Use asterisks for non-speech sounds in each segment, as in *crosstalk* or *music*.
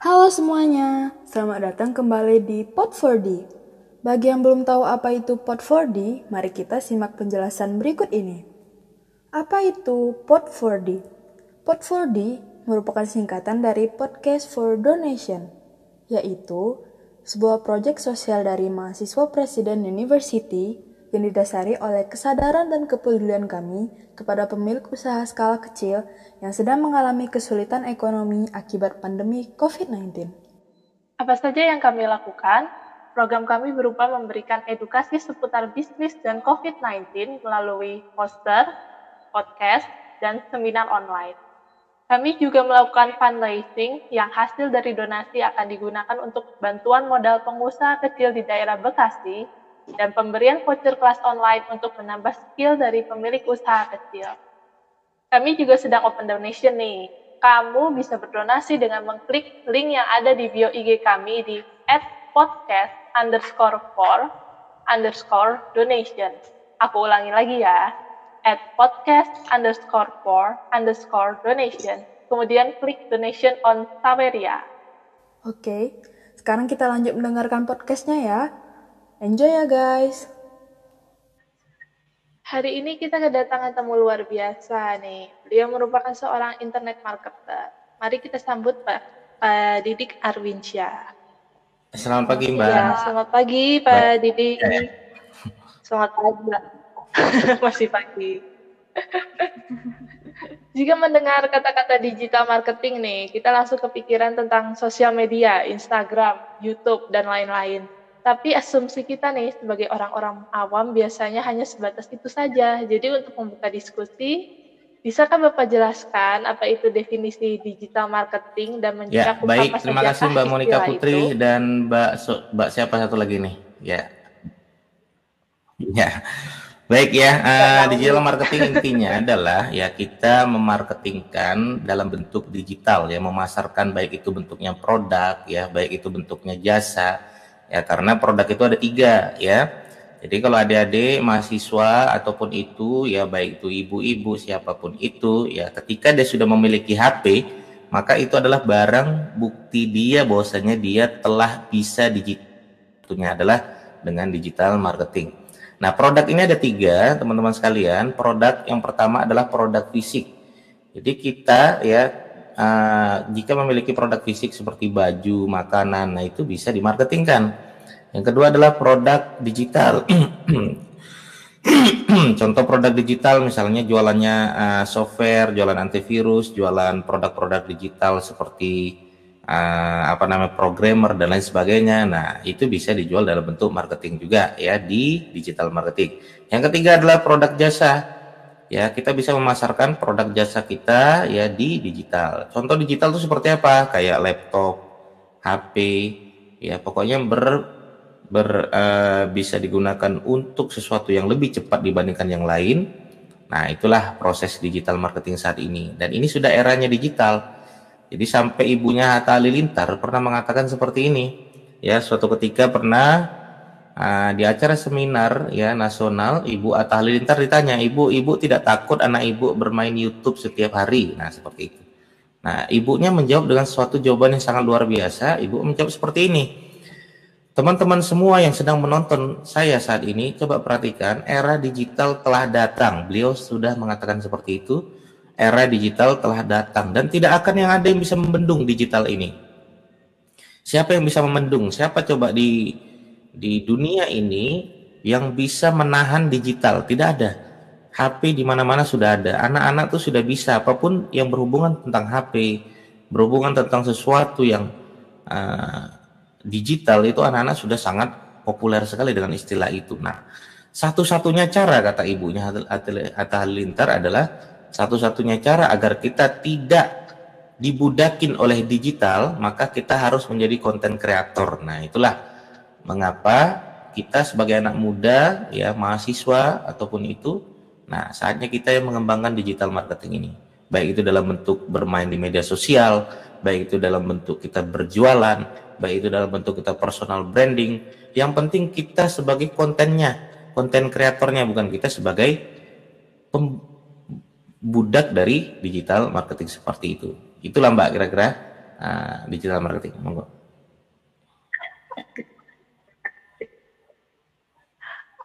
Halo semuanya, selamat datang kembali di Pod 4D. Bagi yang belum tahu apa itu Pod 4D, mari kita simak penjelasan berikut ini. Apa itu Pod 4D? Pod 4D merupakan singkatan dari Podcast for Donation, yaitu sebuah proyek sosial dari mahasiswa Presiden University yang didasari oleh kesadaran dan kepedulian kami kepada pemilik usaha skala kecil yang sedang mengalami kesulitan ekonomi akibat pandemi COVID-19. Apa saja yang kami lakukan? Program kami berupa memberikan edukasi seputar bisnis dan COVID-19 melalui poster, podcast, dan seminar online. Kami juga melakukan fundraising yang hasil dari donasi akan digunakan untuk bantuan modal pengusaha kecil di daerah Bekasi dan pemberian voucher kelas online untuk menambah skill dari pemilik usaha kecil. Kami juga sedang open donation nih. Kamu bisa berdonasi dengan mengklik link yang ada di bio IG kami di podcast underscore for underscore donation. Aku ulangi lagi ya, at podcast underscore for underscore donation. Kemudian klik donation on Saveria. Oke, sekarang kita lanjut mendengarkan podcastnya ya. Enjoy ya guys. Hari ini kita kedatangan tamu luar biasa nih. Beliau merupakan seorang internet marketer. Mari kita sambut Pak, Pak Didik Arwinsyah. Selamat pagi Mbak. Ya, selamat pagi Pak Baik. Didik. Ya. Selamat pagi Mbak. *laughs* Masih pagi. *laughs* Jika mendengar kata-kata digital marketing nih, kita langsung kepikiran tentang sosial media, Instagram, YouTube, dan lain-lain tapi asumsi kita nih sebagai orang-orang awam biasanya hanya sebatas itu saja. Jadi untuk membuka diskusi, bisakah Bapak jelaskan apa itu definisi digital marketing dan mencakup ya, baik. apa Terima kasih Mbak Monika Putri itu? dan Mbak so, Mbak siapa satu lagi nih? Ya. Ya. Baik ya, uh, digital marketing intinya *laughs* adalah ya kita memarketingkan dalam bentuk digital ya, memasarkan baik itu bentuknya produk ya, baik itu bentuknya jasa, ya karena produk itu ada tiga ya jadi kalau adik-adik mahasiswa ataupun itu ya baik itu ibu-ibu siapa pun itu ya ketika dia sudah memiliki HP maka itu adalah barang bukti dia bahwasanya dia telah bisa digitalnya adalah dengan digital marketing. Nah produk ini ada tiga teman-teman sekalian. Produk yang pertama adalah produk fisik. Jadi kita ya uh, jika memiliki produk fisik seperti baju, makanan, nah itu bisa dimarketingkan. Yang kedua adalah produk digital. *clears throat* Contoh produk digital misalnya jualannya uh, software, jualan antivirus, jualan produk-produk digital seperti uh, apa namanya programmer dan lain sebagainya. Nah, itu bisa dijual dalam bentuk marketing juga ya di digital marketing. Yang ketiga adalah produk jasa ya kita bisa memasarkan produk jasa kita ya di digital. Contoh digital itu seperti apa? Kayak laptop, HP, ya pokoknya ber, ber uh, bisa digunakan untuk sesuatu yang lebih cepat dibandingkan yang lain. Nah itulah proses digital marketing saat ini dan ini sudah eranya digital. Jadi sampai ibunya Hatta Halilintar pernah mengatakan seperti ini. Ya suatu ketika pernah Nah, di acara seminar ya nasional, Ibu Atta Halilintar ditanya, Ibu, Ibu tidak takut anak Ibu bermain YouTube setiap hari? Nah, seperti itu. Nah, ibunya menjawab dengan suatu jawaban yang sangat luar biasa. Ibu menjawab seperti ini. Teman-teman semua yang sedang menonton saya saat ini, coba perhatikan, era digital telah datang. Beliau sudah mengatakan seperti itu. Era digital telah datang dan tidak akan yang ada yang bisa membendung digital ini. Siapa yang bisa membendung? Siapa coba di di dunia ini yang bisa menahan digital tidak ada. HP di mana-mana sudah ada. Anak-anak tuh sudah bisa apa pun yang berhubungan tentang HP, berhubungan tentang sesuatu yang uh, digital itu anak-anak sudah sangat populer sekali dengan istilah itu. Nah, satu-satunya cara kata ibunya Hatta Halilintar adalah satu-satunya cara agar kita tidak dibudakin oleh digital, maka kita harus menjadi konten kreator. Nah, itulah mengapa kita sebagai anak muda ya mahasiswa ataupun itu nah saatnya kita yang mengembangkan digital marketing ini baik itu dalam bentuk bermain di media sosial baik itu dalam bentuk kita berjualan baik itu dalam bentuk kita personal branding yang penting kita sebagai kontennya konten kreatornya bukan kita sebagai budak dari digital marketing seperti itu itulah mbak kira-kira uh, digital marketing. Monggo.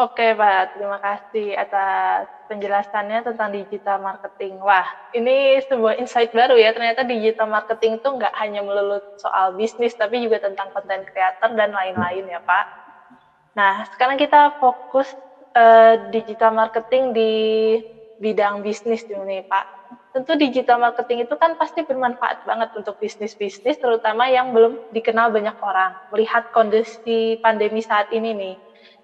Oke Pak, terima kasih atas penjelasannya tentang digital marketing. Wah, ini sebuah insight baru ya, ternyata digital marketing itu nggak hanya melulu soal bisnis, tapi juga tentang konten creator dan lain-lain ya Pak. Nah, sekarang kita fokus uh, digital marketing di bidang bisnis dulu nih Pak. Tentu digital marketing itu kan pasti bermanfaat banget untuk bisnis-bisnis, terutama yang belum dikenal banyak orang. Melihat kondisi pandemi saat ini nih,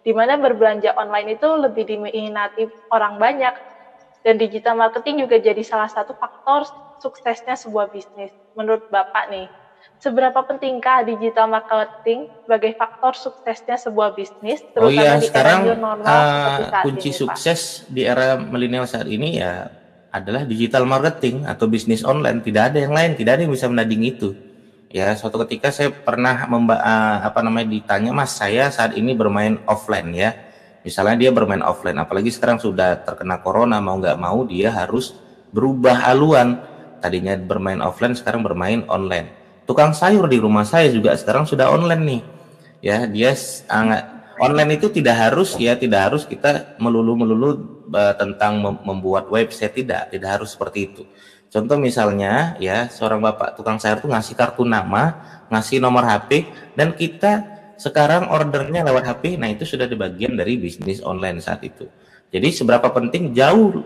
di mana berbelanja online itu lebih diminati orang banyak dan digital marketing juga jadi salah satu faktor suksesnya sebuah bisnis. Menurut Bapak nih, seberapa pentingkah digital marketing sebagai faktor suksesnya sebuah bisnis terutama oh iya, di sekarang era normal uh, kunci ini, sukses Pak? di era milenial saat ini ya adalah digital marketing atau bisnis online tidak ada yang lain tidak ada yang bisa menanding itu ya suatu ketika saya pernah memba uh, apa namanya ditanya mas saya saat ini bermain offline ya. Misalnya dia bermain offline apalagi sekarang sudah terkena corona mau nggak mau dia harus berubah haluan. Tadinya bermain offline sekarang bermain online. Tukang sayur di rumah saya juga sekarang sudah online nih. Ya dia sangat online itu tidak harus ya tidak harus kita melulu melulu uh, tentang membuat website tidak tidak harus seperti itu Contoh misalnya ya seorang bapak tukang sayur tuh ngasih kartu nama, ngasih nomor HP dan kita sekarang ordernya lewat HP. Nah, itu sudah di bagian dari bisnis online saat itu. Jadi seberapa penting jauh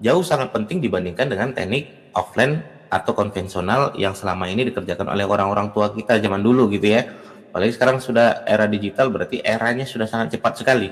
jauh sangat penting dibandingkan dengan teknik offline atau konvensional yang selama ini dikerjakan oleh orang-orang tua kita zaman dulu gitu ya. Apalagi sekarang sudah era digital berarti eranya sudah sangat cepat sekali.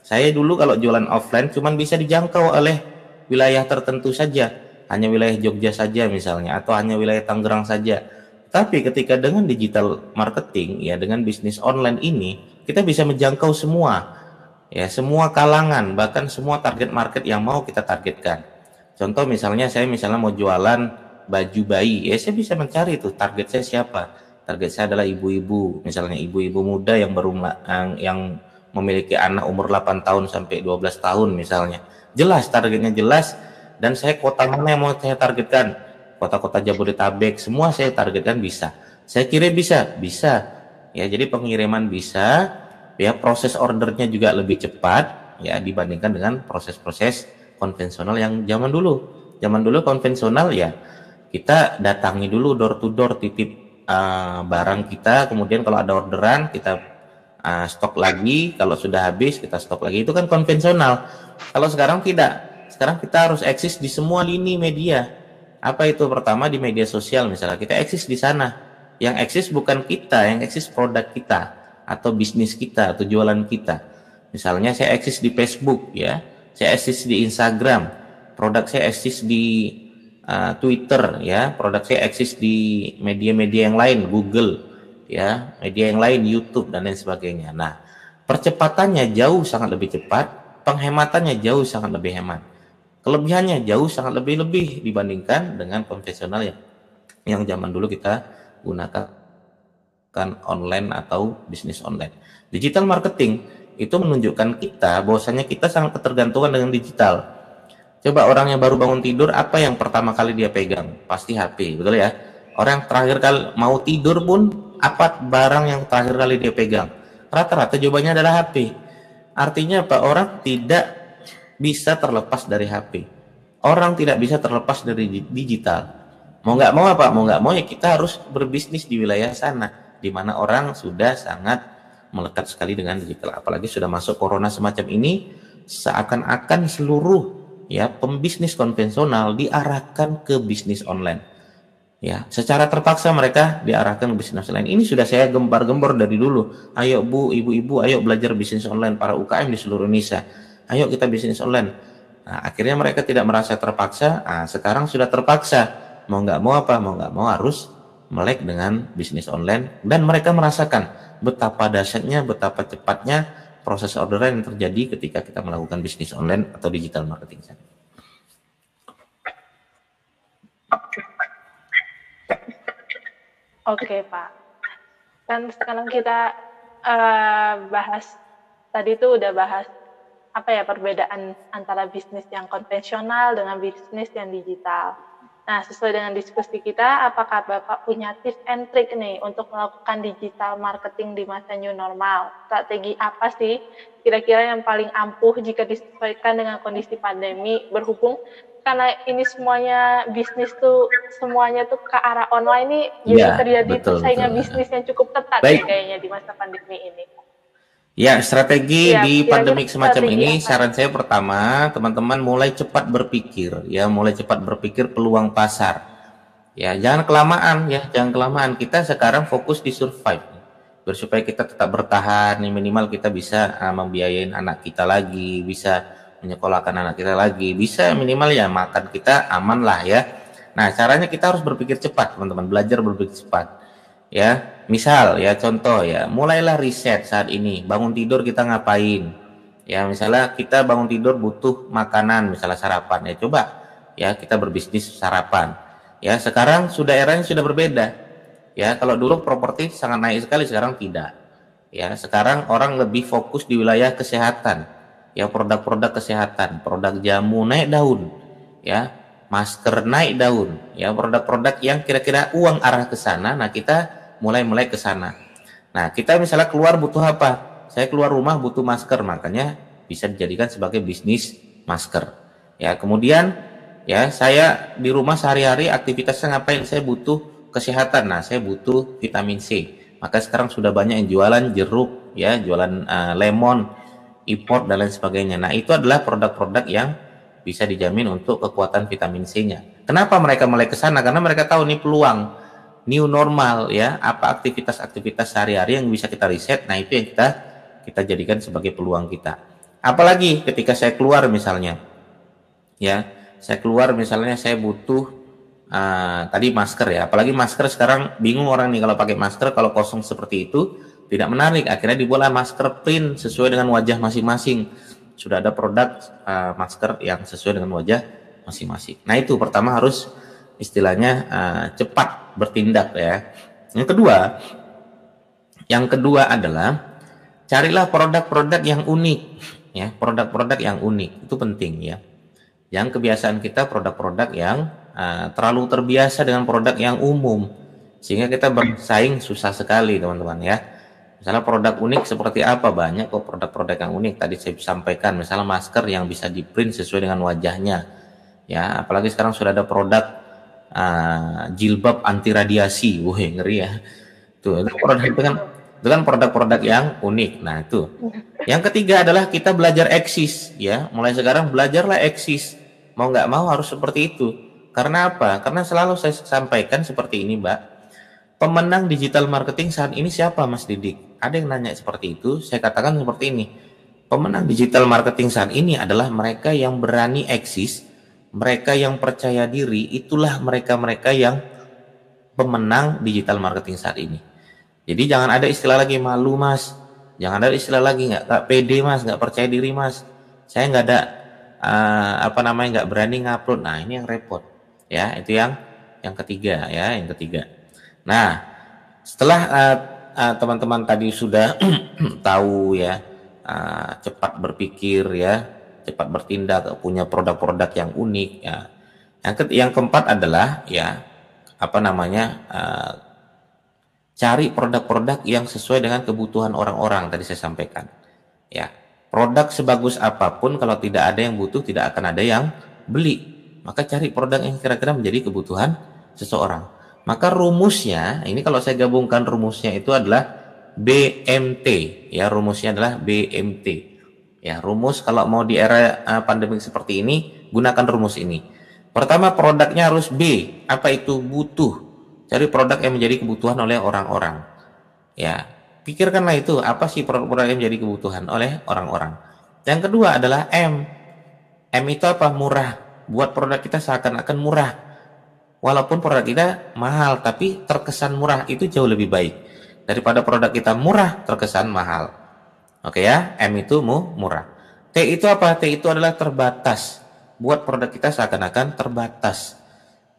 Saya dulu kalau jualan offline cuman bisa dijangkau oleh wilayah tertentu saja hanya wilayah Jogja saja misalnya atau hanya wilayah Tangerang saja. Tapi ketika dengan digital marketing ya dengan bisnis online ini kita bisa menjangkau semua ya semua kalangan bahkan semua target market yang mau kita targetkan. Contoh misalnya saya misalnya mau jualan baju bayi ya saya bisa mencari itu target saya siapa. Target saya adalah ibu-ibu misalnya ibu-ibu muda yang baru yang, yang memiliki anak umur 8 tahun sampai 12 tahun misalnya. Jelas targetnya jelas dan saya kota mana yang mau saya targetkan? Kota-kota Jabodetabek semua saya targetkan bisa. Saya kira bisa bisa. Ya jadi pengiriman bisa. Ya proses ordernya juga lebih cepat ya dibandingkan dengan proses-proses konvensional yang zaman dulu. Zaman dulu konvensional ya kita datangi dulu door to door titip uh, barang kita. Kemudian kalau ada orderan kita uh, stok lagi. Kalau sudah habis kita stok lagi. Itu kan konvensional. Kalau sekarang tidak sekarang kita harus eksis di semua lini media. Apa itu pertama di media sosial misalnya kita eksis di sana. Yang eksis bukan kita, yang eksis produk kita atau bisnis kita atau jualan kita. Misalnya saya eksis di Facebook ya, saya eksis di Instagram, produk saya eksis di uh, Twitter ya, produk saya eksis di media-media yang lain, Google ya, media yang lain, YouTube dan lain sebagainya. Nah, percepatannya jauh sangat lebih cepat, penghematannya jauh sangat lebih hemat. Kelebihannya jauh sangat lebih-lebih dibandingkan dengan konvensional yang yang zaman dulu kita gunakan kan online atau bisnis online. Digital marketing itu menunjukkan kita bahwasanya kita sangat ketergantungan dengan digital. Coba orang yang baru bangun tidur apa yang pertama kali dia pegang? Pasti HP, betul ya? Orang yang terakhir kali mau tidur pun apa barang yang terakhir kali dia pegang? Rata-rata jawabannya adalah HP. Artinya apa? Orang tidak bisa terlepas dari HP. Orang tidak bisa terlepas dari digital. Mau nggak mau apa? Mau nggak mau ya kita harus berbisnis di wilayah sana, di mana orang sudah sangat melekat sekali dengan digital. Apalagi sudah masuk corona semacam ini, seakan-akan seluruh ya pembisnis konvensional diarahkan ke bisnis online. Ya, secara terpaksa mereka diarahkan ke bisnis online. Ini sudah saya gembar-gembor dari dulu. Ayo Bu, ibu-ibu, ayo belajar bisnis online para UKM di seluruh Indonesia ayo kita bisnis online. Nah, akhirnya mereka tidak merasa terpaksa. Nah, sekarang sudah terpaksa. Mau nggak mau apa? Mau nggak mau harus melek dengan bisnis online dan mereka merasakan betapa dahsyatnya, betapa cepatnya proses orderan yang terjadi ketika kita melakukan bisnis online atau digital marketing. Oke Pak, kan sekarang kita uh, bahas tadi itu udah bahas apa ya perbedaan antara bisnis yang konvensional dengan bisnis yang digital. Nah, sesuai dengan diskusi kita, apakah Bapak punya tips and trick nih untuk melakukan digital marketing di masa new normal? Strategi apa sih kira-kira yang paling ampuh jika disesuaikan dengan kondisi pandemi berhubung karena ini semuanya bisnis tuh semuanya tuh ke arah online nih jadi Ya, terjadi betul, persaingan betul. bisnis yang cukup ketat Baik. ya kayaknya di masa pandemi ini. Ya, strategi Iya, di kira-kira pandemik semacam ini, apa? saran saya pertama, teman-teman mulai cepat berpikir, ya, mulai cepat berpikir peluang pasar. Ya, jangan kelamaan, ya, jangan kelamaan. Kita sekarang fokus di survive, biar supaya kita tetap bertahan, nih, minimal kita bisa ah, membiayain anak kita lagi, bisa menyekolahkan anak kita lagi, bisa minimal ya makan kita aman lah ya. Nah, caranya kita harus berpikir cepat, teman-teman, belajar berpikir cepat ya misal ya contoh ya mulailah riset saat ini bangun tidur kita ngapain? Ya misalnya kita bangun tidur butuh makanan misalnya sarapan ya coba ya kita berbisnis sarapan. Ya sekarang sudah eranya sudah berbeda. Ya kalau dulu properti sangat naik sekali sekarang tidak. Ya sekarang orang lebih fokus di wilayah kesehatan. Ya produk-produk kesehatan produk jamu naik daun. Ya masker naik daun. Ya produk-produk yang kira-kira uang arah ke sana nah kita mulai-mulai ke sana. Nah kita misalnya keluar butuh apa? Saya keluar rumah butuh masker makanya bisa dijadikan sebagai bisnis masker. Ya kemudian ya saya di rumah sehari-hari aktivitasnya ngapain? Saya butuh kesehatan. Nah saya butuh vitamin C. Maka sekarang sudah banyak yang jualan jeruk ya jualan eh, lemon import dan lain sebagainya. Nah itu adalah produk-produk yang bisa dijamin untuk kekuatan vitamin C-nya. Kenapa mereka mulai ke sana? Karena mereka tahu nih peluang new normal ya, apa aktivitas-aktivitas sehari-hari yang bisa kita riset. Nah, itu yang kita kita jadikan sebagai peluang kita. Apalagi ketika saya keluar misalnya. Ya, saya keluar misalnya saya butuh ah, tadi masker ya. Apalagi masker sekarang bingung orang nih kalau pakai masker kalau kosong seperti itu tidak menarik. Akhirnya dibuatlah masker print sesuai dengan wajah masing-masing sudah ada produk uh, masker yang sesuai dengan wajah masing-masing. Nah itu pertama harus istilahnya uh, cepat bertindak ya. Yang kedua, yang kedua adalah carilah produk-produk yang unik ya, produk-produk yang unik itu penting ya. Yang kebiasaan kita produk-produk yang uh, terlalu terbiasa dengan produk yang umum sehingga kita bersaing susah sekali teman-teman ya. Misalnya produk unik seperti apa banyak kok produk-produk yang unik tadi saya sampaikan misalnya masker yang bisa di print sesuai dengan wajahnya ya apalagi sekarang sudah ada produk uh, jilbab anti radiasi wah ngeri ya. Tuh itu produk itu kan itu kan produk-produk yang unik. Nah itu. Yang ketiga adalah kita belajar eksis ya. Mulai sekarang belajarlah eksis. Mau nggak mau harus seperti itu. Karena apa? Karena selalu saya sampaikan seperti ini mbak. Pemenang digital marketing saat ini siapa Mas Didik? Ada yang nanya seperti itu, saya katakan seperti ini. Pemenang digital marketing saat ini adalah mereka yang berani eksis, mereka yang percaya diri, itulah mereka-mereka yang pemenang digital marketing saat ini. Jadi jangan ada istilah lagi malu mas, jangan ada istilah lagi nggak nggak pede mas, nggak percaya diri mas. Saya nggak ada uh, apa namanya nggak berani ngupload. Nah ini yang repot, ya itu yang yang ketiga ya, yang ketiga. Nah, setelah uh, uh, teman-teman tadi sudah *clears throat* tahu ya, uh, cepat berpikir ya, cepat bertindak, punya produk-produk yang unik ya. Yang ke yang keempat adalah ya apa namanya uh, cari produk-produk yang sesuai dengan kebutuhan orang-orang tadi saya sampaikan. Ya, produk sebagus apa pun kalau tidak ada yang butuh tidak akan ada yang beli. Maka cari produk yang kira-kira menjadi kebutuhan seseorang. Maka rumusnya, ini kalau saya gabungkan rumusnya itu adalah BMT. Ya, rumusnya adalah BMT. Ya, rumus kalau mau di era uh, pandemi seperti ini, gunakan rumus ini. Pertama, produknya harus B. Apa itu butuh? Cari produk yang menjadi kebutuhan oleh orang-orang. Ya, pikirkanlah itu apa sih produk-produk yang menjadi kebutuhan oleh orang-orang. Yang kedua adalah M. M itu apa? Murah. Buat produk kita seakan-akan murah walaupun produk kita mahal tapi terkesan murah itu jauh lebih baik daripada produk kita murah terkesan mahal oke ya M itu mu murah. T itu apa? T itu adalah terbatas. Buat produk kita seakan-akan terbatas.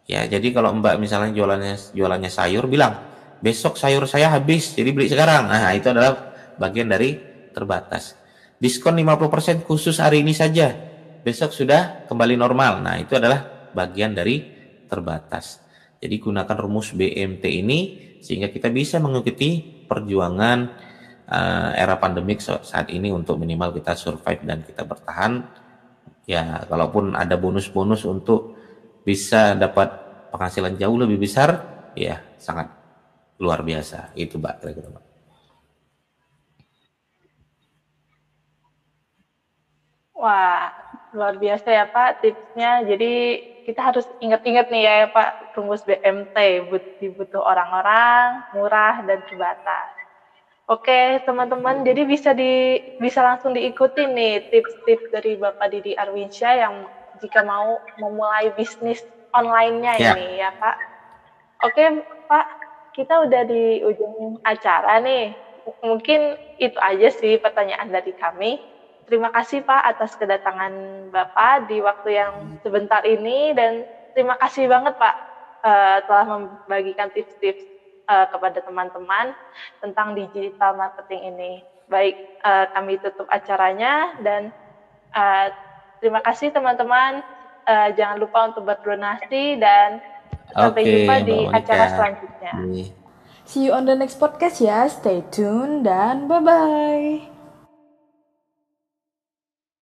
Ya jadi kalau mbak misalnya jualannya jualannya sayur bilang besok sayur saya habis jadi beli sekarang. Nah itu adalah bagian dari terbatas. Diskon 50% khusus hari ini saja. Besok sudah kembali normal. Nah itu adalah bagian dari terbatas. Jadi gunakan rumus BMT ini sehingga kita bisa mengikuti perjuangan uh, era pandemik saat ini untuk minimal kita survive dan kita bertahan. Ya, kalaupun ada bonus-bonus untuk bisa dapat penghasilan jauh lebih besar, ya sangat luar biasa. Itu, Mbak, kira-kira, Mbak. Wah, luar biasa ya Pak tipsnya. Jadi kita harus ingat-ingat nih ya Pak, rumus BMT, dibutuh orang-orang, murah, dan terbatas. Oke teman-teman, jadi bisa di bisa langsung diikuti nih tips-tips dari Bapak Didi Arwinsyah yang jika mau memulai bisnis online-nya ya. ini ya Pak. Oke Pak, kita udah di ujung acara nih. Mungkin itu aja sih pertanyaan dari kami. Terima kasih Pak atas kedatangan Bapak di waktu yang sebentar ini dan terima kasih banget Pak uh, telah membagikan tips-tips uh, kepada teman-teman tentang digital marketing ini. Baik, uh, kami tutup acaranya dan uh, terima kasih teman-teman. Uh, jangan lupa untuk berdonasi dan sampai jumpa di acara selanjutnya. See you on the next podcast ya. Stay tune dan bye-bye.